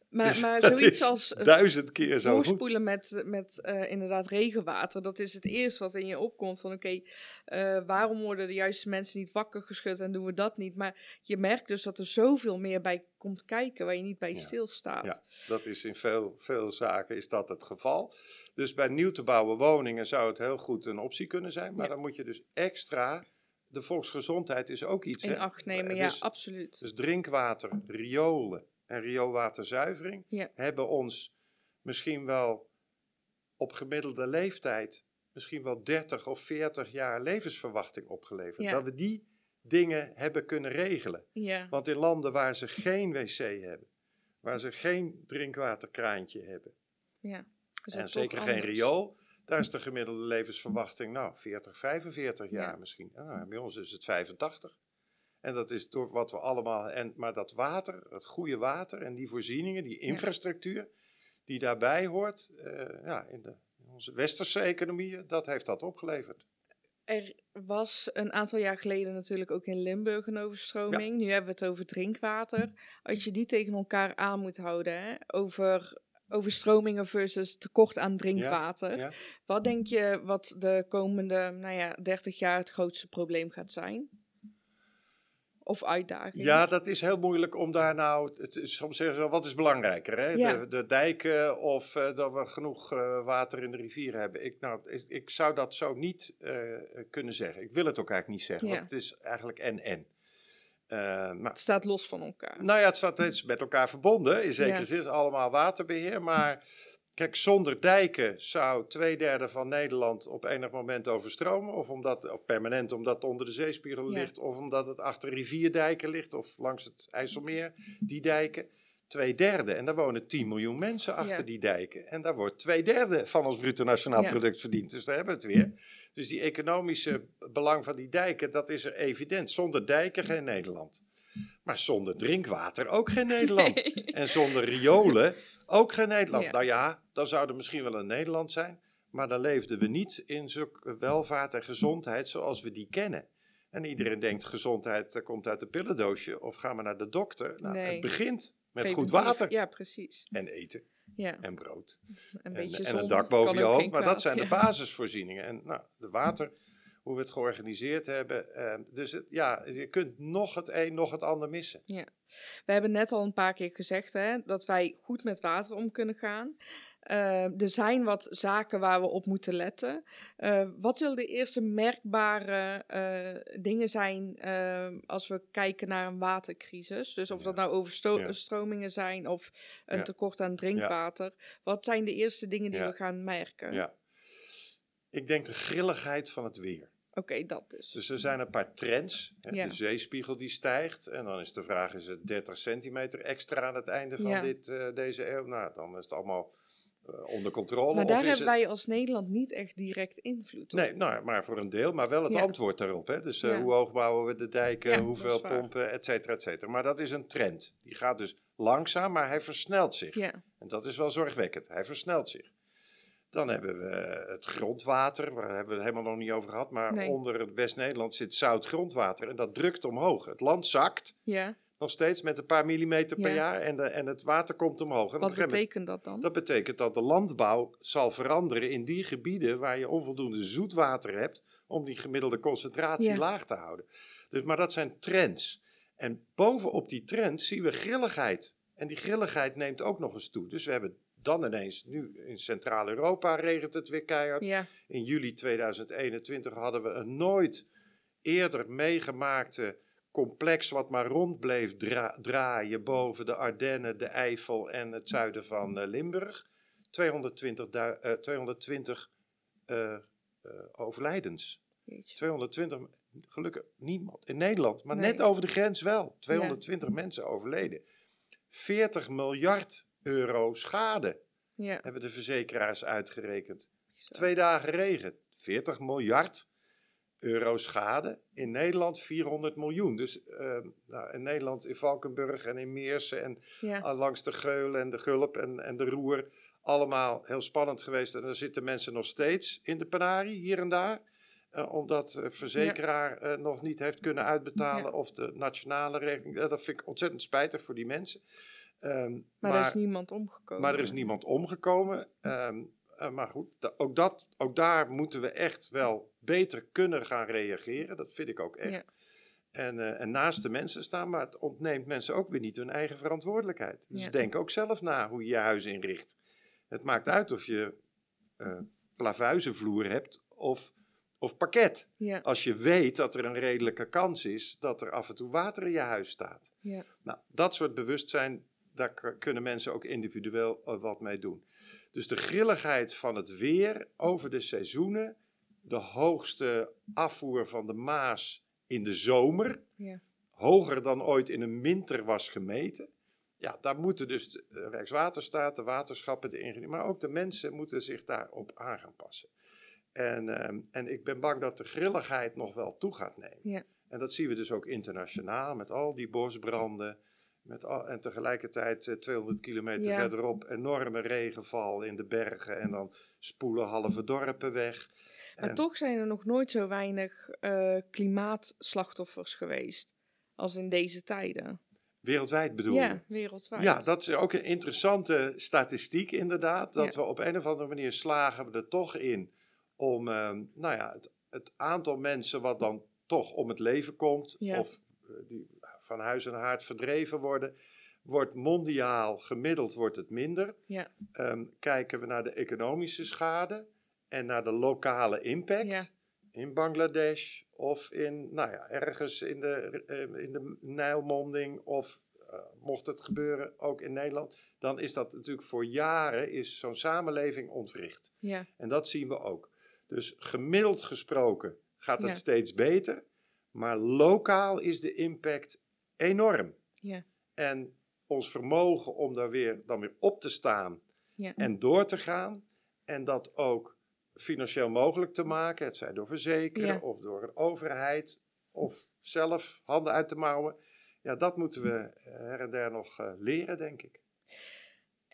Maar, Dus maar zoiets als duizend keer zo goed. doorspoelen met, met eh, inderdaad regenwater, dat is het eerste wat in je opkomt. Van oké, eh, waarom worden de juiste mensen niet wakker geschud en doen we dat niet? Maar je merkt dus dat er zoveel meer bij komt kijken waar je niet bij Ja. stilstaat. Ja, dat is in veel, veel zaken is dat het geval. Dus bij nieuw te bouwen woningen zou het heel goed een optie kunnen zijn. Maar Ja. dan moet je dus extra de volksgezondheid is ook iets. In hè? acht nemen, Eh, ja, dus- absoluut. Dus drinkwater, riolen en rioolwaterzuivering Ja. hebben ons misschien wel op gemiddelde leeftijd misschien wel 30 of 40 jaar levensverwachting opgeleverd. Ja. Dat we die dingen hebben kunnen regelen. ja, Want in landen waar ze geen wc hebben, waar ze geen drinkwaterkraantje hebben ja. En zeker geen riool, daar is de gemiddelde levensverwachting nou 40, 45 jaar Ja. misschien. Nou, bij ons is het 85. En dat is door wat we allemaal. En, maar dat water, het goede water en die voorzieningen, die infrastructuur die daarbij hoort, eh, ja, in, de, in onze westerse economieën, dat heeft dat opgeleverd. Er was een aantal jaar geleden natuurlijk ook in Limburg een overstroming. Nu hebben we het over drinkwater. Als je die tegen elkaar aan moet houden, hè, over overstromingen versus tekort aan drinkwater. ja. Wat denk je wat de komende nou ja, 30 jaar het grootste probleem gaat zijn? Of uitdaging? Ja, dat is heel moeilijk om daar nou. Het soms zeggen ze wat is belangrijker? Hè? Ja. De, de dijken of eh, dat we genoeg eh, water in de rivier hebben? Ik, nou, ik, ik zou dat zo niet eh, kunnen zeggen. Ik wil het ook eigenlijk niet zeggen, want het is eigenlijk en-en. Eh, maar Het staat los van elkaar. nou ja, het staat steeds met elkaar verbonden. In zekere Ja. zin is het allemaal waterbeheer. Maar kijk, zonder dijken zou twee derde van Nederland op enig moment overstromen. Of, omdat, of permanent omdat het onder de zeespiegel Ja. ligt. Of omdat het achter rivierdijken ligt. Of langs het IJsselmeer, die dijken. Twee derde. En daar wonen 10 miljoen mensen achter Ja. die dijken. En daar wordt twee derde van ons bruto nationaal Ja. product verdiend. Dus daar hebben we het weer. Dus die economische belang van die dijken, dat is er evident. Zonder dijken geen Nederland. Maar zonder drinkwater ook geen Nederland. Nee. En zonder riolen ook geen Nederland. Ja. Nou ja, dan zou er misschien wel een Nederland zijn. Maar dan leefden we niet in zulke welvaart en gezondheid zoals we die kennen. En iedereen denkt gezondheid komt uit een pillendoosje of gaan we naar de dokter. Nou, Nee. Het begint met goed water Ja, precies. en eten Ja, en brood een en, en een dak boven je hoofd. Maar dat zijn de ja. basisvoorzieningen. En nou, de water, hoe we het georganiseerd hebben. eh, dus het, ja, je kunt nog het een, nog het ander missen. We hebben net al een paar keer gezegd hè, dat wij goed met water om kunnen gaan. Eh, er zijn wat zaken waar we op moeten letten. Eh, wat zullen de eerste merkbare eh, dingen zijn eh, als we kijken naar een watercrisis? Dus of Ja. dat nou overstromingen Ja. zijn of een Ja. tekort aan drinkwater. Wat zijn de eerste dingen die we gaan merken? Ja. Ik denk de grilligheid van het weer. Oké, dat dus. Dus er zijn een paar trends. Hè. De zeespiegel die stijgt. En dan is de vraag, is het 30 centimeter extra aan het einde van dit, eh, deze eeuw? Nou, dan is het allemaal onder controle. maar daar hebben het... wij als Nederland niet echt direct invloed op. Nee, nou, maar voor een deel, maar wel het Ja. antwoord daarop. Hè? Dus eh, Ja. hoe hoog bouwen we de dijken, Ja, hoeveel pompen, et cetera, et cetera. Maar dat is een trend. Die gaat dus langzaam, maar hij versnelt zich. En dat is wel zorgwekkend. Hij versnelt zich. Dan hebben we het grondwater, waar hebben we het helemaal nog niet over gehad. Maar Nee. onder het West-Nederland zit zout grondwater en dat drukt omhoog. Het land zakt ja. Nog steeds met een paar millimeter per Ja. jaar en, de, en het water komt omhoog. En Wat moment- betekent dat dan? dat betekent dat de landbouw zal veranderen in die gebieden waar je onvoldoende zoetwater hebt om die gemiddelde concentratie Ja. laag te houden. Dus, maar dat zijn trends. En bovenop die trends zien we grilligheid. En die grilligheid neemt ook nog eens toe. Dus we hebben dan ineens, nu in Centraal-Europa regent het weer keihard. Ja, In juli 2021 hadden we een nooit eerder meegemaakte complex wat maar rond bleef dra- draaien boven de Ardennen, de Eifel en het zuiden van eh, Limburg. 220, du- eh, 220 eh, eh, overlijdens. jeetje. 220, gelukkig niemand in Nederland, maar Nee. net over de grens wel. 220 mensen overleden. 40 miljard euro schade Ja, hebben de verzekeraars uitgerekend. bizar. Twee dagen regen, 40 miljard euro schade. In Nederland 400 miljoen. Dus eh, nou, in Nederland, in Valkenburg en in Meersen en Ja, ah, langs de Geul en de Gulp en, en de Roer. Allemaal heel spannend geweest. En dan zitten mensen nog steeds in de penarie, hier en daar. eh, omdat de verzekeraar eh, nog niet heeft kunnen uitbetalen. Ja. Of de nationale regeling. Eh, dat vind ik ontzettend spijtig voor die mensen. Ehm, maar, er is niemand omgekomen. maar er is niemand omgekomen. Ehm, eh, maar goed, ook, dat, ook daar moeten we echt wel beter kunnen gaan reageren. Dat vind ik ook echt. Ja. En, eh, en naast de mensen staan, maar het ontneemt mensen ook weer niet hun eigen verantwoordelijkheid. Dus Ja. denk ook zelf na hoe je je huis inricht. Het maakt uit of je eh plavuizenvloer hebt of, of parket. Ja, Als je weet dat er een redelijke kans is dat er af en toe water in je huis staat. ja, Nou, dat soort bewustzijn, daar kunnen mensen ook individueel eh, wat mee doen. Dus de grilligheid van het weer over de seizoenen, de hoogste afvoer van de Maas in de zomer, ja. hoger dan ooit in een winter was gemeten. Ja, daar moeten dus de Rijkswaterstaat, de waterschappen, de ingenieurs, maar ook de mensen moeten zich daarop aan gaan passen. En, ehm, en ik ben bang dat de grilligheid nog wel toe gaat nemen. Ja. En dat zien we dus ook internationaal met al die bosbranden. Met al, en tegelijkertijd eh, 200 kilometer Ja. verderop enorme regenval in de bergen. En dan spoelen halve dorpen weg. Maar En- toch zijn er nog nooit zo weinig eh, klimaatslachtoffers geweest als in deze tijden. Wereldwijd bedoel je? Ja, wereldwijd. Ja, dat is ook een interessante statistiek inderdaad. Dat Ja. we op een of andere manier slagen we er toch in om ehm, nou ja, het, het aantal mensen wat dan toch om het leven komt, Ja. of eh, die van huis en haard verdreven worden, wordt mondiaal gemiddeld wordt het minder. Ja. Ehm, kijken we naar de economische schade en naar de lokale impact. Ja. In Bangladesh of in, nou ja, ergens in de, eh, in de Nijlmonding of eh, mocht het gebeuren ook in Nederland, dan is dat natuurlijk voor jaren is zo'n samenleving ontwricht. Ja, En dat zien we ook. Dus gemiddeld gesproken gaat het Ja. steeds beter, maar lokaal is de impact enorm. ja, En ons vermogen om daar weer, dan weer op te staan ja. en door te gaan. En dat ook financieel mogelijk te maken. Het zij door verzekeren Ja. of door een overheid of zelf handen uit de mouwen. Ja, dat moeten we eh, her en der nog eh, leren, denk ik.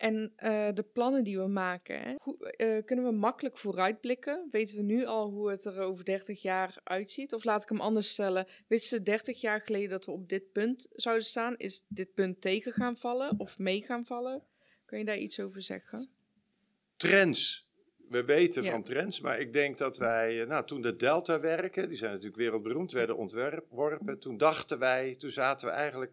En eh, de plannen die we maken, hè, hoe, eh, kunnen we makkelijk vooruitblikken? Weten we nu al hoe het er over 30 jaar uitziet? Of laat ik hem anders stellen. Wisten ze 30 jaar geleden dat we op dit punt zouden staan? Is dit punt tegen gaan vallen of mee gaan vallen? Kun je daar iets over zeggen? Trends. We weten Ja. van trends, maar ik denk dat wij, eh, nou, toen de Delta-werken, die zijn natuurlijk wereldberoemd, werden ontworpen, toen dachten wij, toen zaten we eigenlijk,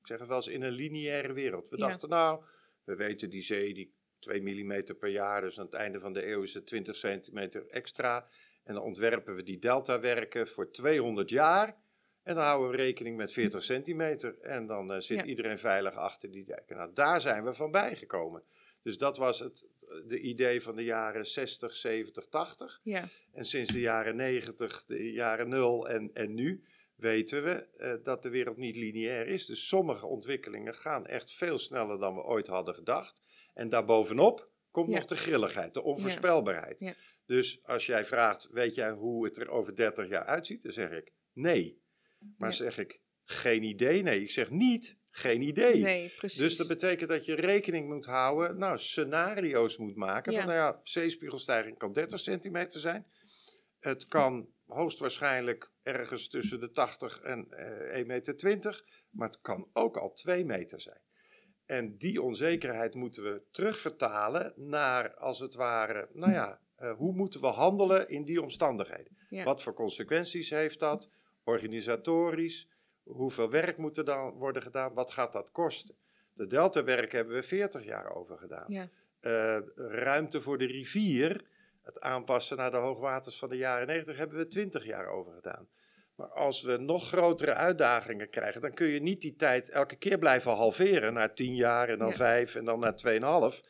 ik zeg het wel eens, in een lineaire wereld. We Ja. dachten, nou, we weten die zee, die 2 mm per jaar, dus aan het einde van de eeuw is het 20 centimeter extra. En dan ontwerpen we die Delta-werken voor 200 jaar. En dan houden we rekening met 40 centimeter. En dan eh, zit Ja. iedereen veilig achter die dijken. Nou, daar zijn we van bijgekomen. Dus dat was het de idee van de jaren 60, 70, 80. Ja, En sinds de jaren 90, de jaren 0 en, en nu weten we eh, dat de wereld niet lineair is. Dus sommige ontwikkelingen gaan echt veel sneller dan we ooit hadden gedacht. En daarbovenop komt Ja. nog de grilligheid, de onvoorspelbaarheid. Ja. Dus als jij vraagt, weet jij hoe het er over 30 jaar uitziet? Dan zeg ik nee. Maar zeg ik geen idee? Nee, ik zeg niet geen idee. nee. Dus dat betekent dat je rekening moet houden, nou, scenario's moet maken. Van, nou ja, zeespiegelstijging kan 30 centimeter zijn. Het kan hoogstwaarschijnlijk ergens tussen de 80 en eh 1,20 meter, maar het kan ook al 2 meter zijn. En die onzekerheid moeten we terugvertalen naar, als het ware, nou ja, eh, hoe moeten we handelen in die omstandigheden? Ja. Wat voor consequenties heeft dat? Organisatorisch, hoeveel werk moet er dan worden gedaan? Wat gaat dat kosten? De deltawerk hebben we 40 jaar over gedaan. Ja, Eh, ruimte voor de rivier, het aanpassen naar de hoogwaters van de jaren 90, hebben we 20 jaar over gedaan. Maar als we nog grotere uitdagingen krijgen, dan kun je niet die tijd elke keer blijven halveren naar 10 jaar en dan Ja. 5 en dan naar 2,5.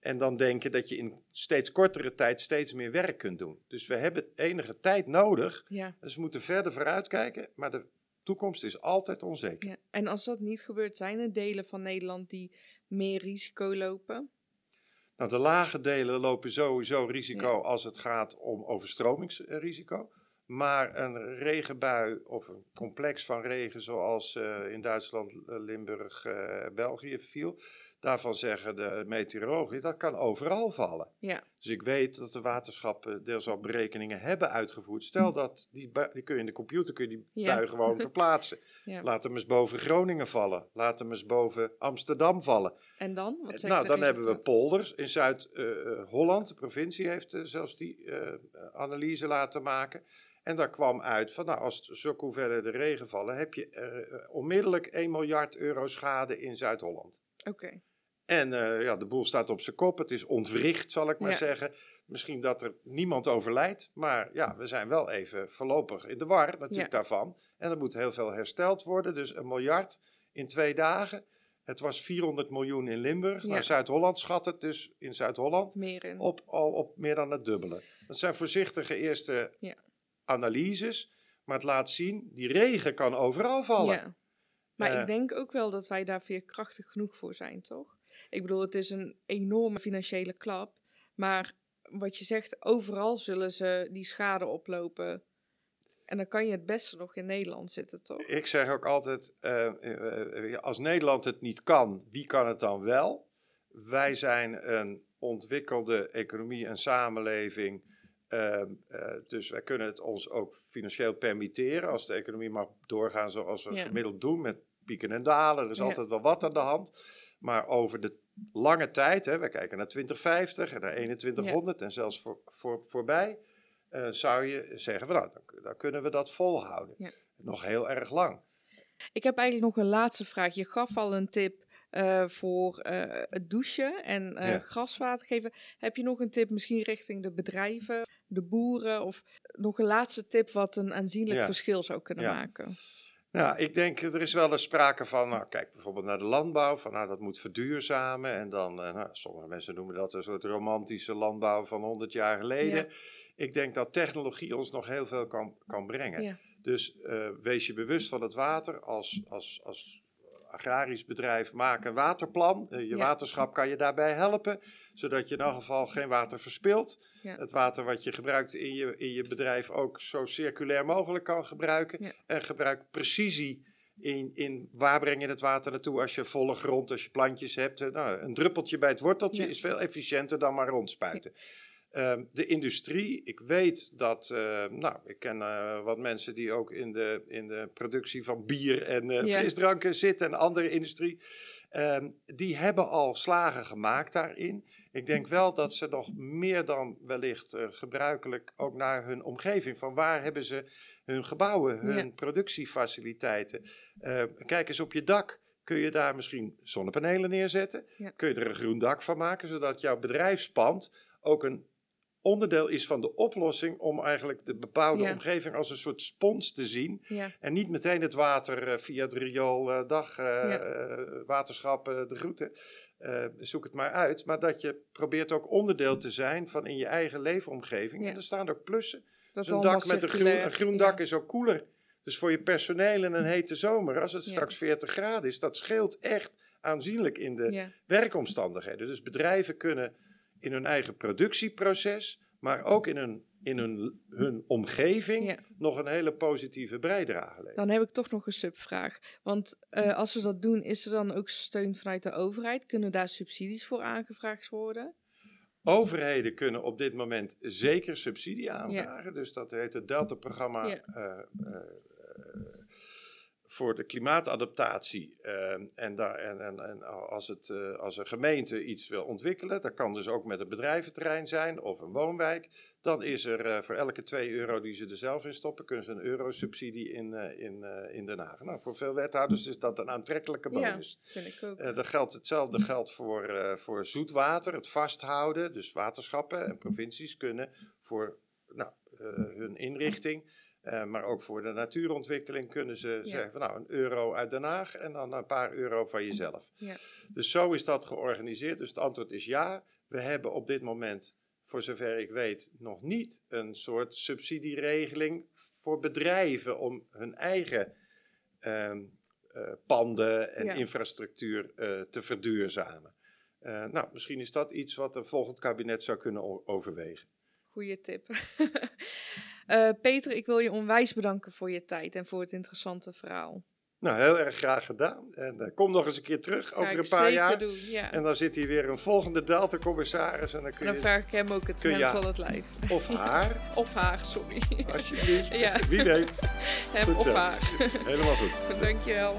En dan denken dat je in steeds kortere tijd steeds meer werk kunt doen. Dus we hebben enige tijd nodig. ja, Dus we moeten verder vooruitkijken, maar de toekomst is altijd onzeker. ja. En als dat niet gebeurt, zijn er delen van Nederland die meer risico lopen? Nou, de lage delen lopen sowieso risico als het gaat om overstromingsrisico. Maar een regenbui of een complex van regen zoals eh, in Duitsland, Limburg, eh, België viel, daarvan zeggen de meteorologen, dat kan overal vallen. Ja, Dus ik weet dat de waterschappen deels al berekeningen hebben uitgevoerd. Stel dat, die, die kun je in de computer kun je die Ja. bui gewoon verplaatsen. ja. Laat hem eens boven Groningen vallen. Laat hem eens boven Amsterdam vallen. En dan? Wat Nou, dan hebben we polders. In Zuid-Holland, de provincie heeft eh, zelfs die eh, analyse laten maken. En daar kwam uit van, nou, als zulke hoeveelheden regen vallen, heb je eh, eh, onmiddellijk 1 miljard euro schade in Zuid-Holland. Oké, En eh, ja, de boel staat op zijn kop. Het is ontwricht, zal ik maar Ja. zeggen. Misschien dat er niemand overlijdt, maar ja, we zijn wel even voorlopig in de war natuurlijk Ja. daarvan. En er moet heel veel hersteld worden, dus een miljard in twee dagen. Het was 400 miljoen in Limburg, Ja. maar Zuid-Holland schat het dus in Zuid-Holland op, al op meer dan het dubbele. Dat zijn voorzichtige eerste analyses, maar het laat zien, die regen kan overal vallen. Ja. Maar Eh. ik denk ook wel dat wij daar veerkrachtig genoeg voor zijn, toch? Ik bedoel, het is een enorme financiële klap. Maar wat je zegt, overal zullen ze die schade oplopen. En dan kan je het beste nog in Nederland zitten, toch? Ik zeg ook altijd, eh, eh, als Nederland het niet kan, wie kan het dan wel? Wij zijn een ontwikkelde economie en samenleving. eh, eh, dus wij kunnen het ons ook financieel permitteren als de economie mag doorgaan zoals we Ja. gemiddeld doen, met pieken en dalen. Er is Ja. altijd wel wat aan de hand. Maar over de lange tijd, hè, we kijken naar 2050 en naar 2100 en zelfs voor, voor, voorbij, eh, zou je zeggen, van, nou, dan, dan kunnen we dat volhouden. Ja. Nog heel erg lang. Ik heb eigenlijk nog een laatste vraag. Je gaf al een tip eh, voor eh, het douchen en Ja. graswater geven. Heb je nog een tip misschien richting de bedrijven, de boeren? Of nog een laatste tip wat een aanzienlijk Ja. verschil zou kunnen Ja. maken? Nou, ik denk, er is wel eens sprake van, nou, kijk bijvoorbeeld naar de landbouw, van nou, dat moet verduurzamen. En dan, eh, nou, sommige mensen noemen dat een soort romantische landbouw van 100 jaar geleden. Ja. Ik denk dat technologie ons nog heel veel kan, kan brengen. Ja. Dus eh, wees je bewust van het water. Als, als, als agrarisch bedrijf maak een waterplan. Eh, je Ja. waterschap kan je daarbij helpen, zodat je in elk geval geen water verspilt. Ja. Het water wat je gebruikt in je, in je bedrijf ook zo circulair mogelijk kan gebruiken. Ja. En gebruik precisie in, in waar breng je het water naartoe als je volle grond, als je plantjes hebt. Eh, Nou, een druppeltje bij het worteltje is veel efficiënter dan maar rondspuiten. Ehm, de industrie, ik weet dat, eh, nou, ik ken eh, wat mensen die ook in de, in de productie van bier en Ja. frisdranken zitten en andere industrie. Ehm, die hebben al slagen gemaakt daarin. Ik denk wel dat ze nog meer dan wellicht eh, gebruikelijk ook naar hun omgeving, van waar hebben ze hun gebouwen, hun Ja. productiefaciliteiten. Kijk eens op je dak. Kun je daar misschien zonnepanelen neerzetten? Ja. Kun je er een groen dak van maken, zodat jouw bedrijfspand ook een onderdeel is van de oplossing om eigenlijk de bebouwde Ja. omgeving als een soort spons te zien. Ja, En niet meteen het water eh, via het riool, eh, dag, eh, Ja. waterschap, de groeten. Zoek het maar uit. Maar dat je probeert ook onderdeel te zijn van in je eigen leefomgeving. En er staan ook plussen. dat Dus een dak met een groen, een groen dak is ook koeler. Dus voor je personeel in een hete zomer, als het straks 40 graden is, dat scheelt echt aanzienlijk in de werkomstandigheden. Dus bedrijven kunnen in hun eigen productieproces, maar ook in hun, in hun, hun omgeving, Ja. nog een hele positieve bijdrage leveren. Dan heb ik toch nog een subvraag. Want eh, als we dat doen, is er dan ook steun vanuit de overheid? Kunnen daar subsidies voor aangevraagd worden? Overheden kunnen op dit moment zeker subsidie aanvragen. Dus dat heet het Delta-programma Ja. eh, eh, voor de klimaatadaptatie. Eh, en, daar, en, en, en als, het, eh, als een gemeente iets wil ontwikkelen, dat kan dus ook met een bedrijventerrein zijn of een woonwijk. Dan is er eh, voor elke 2 euro die ze er zelf in stoppen, kunnen ze een euro subsidie in, eh, in, in Den Haag. Nou, voor veel wethouders is dat een aantrekkelijke bonus. Ja, vind ik ook. Dat geldt, hetzelfde geldt voor, voor zoetwater, het vasthouden. Dus waterschappen en provincies kunnen voor nou, hun inrichting, eh, maar ook voor de natuurontwikkeling, kunnen ze zeggen van nou een euro uit Den Haag en dan een paar euro van jezelf. Ja. Dus zo is dat georganiseerd. Dus het antwoord is ja. We hebben op dit moment, voor zover ik weet, nog niet een soort subsidieregeling voor bedrijven om hun eigen ehm, eh, panden en Ja. infrastructuur eh, te verduurzamen. Nou, misschien is dat iets wat een volgend kabinet zou kunnen overwegen. Goeie tip. Eh, Peter, ik wil je onwijs bedanken voor je tijd en voor het interessante verhaal. Nou, heel erg graag gedaan. En eh, kom nog eens een keer terug over een paar jaar. doen, ja. En dan zit hier weer een volgende Delta-commissaris. En dan En kun dan je, vraag ik hem ook het hemd van het lijf. of haar, Of haar, sorry. alsjeblieft. Ja. Wie weet. Hem Goed of zo. haar. Helemaal goed. Dankjewel.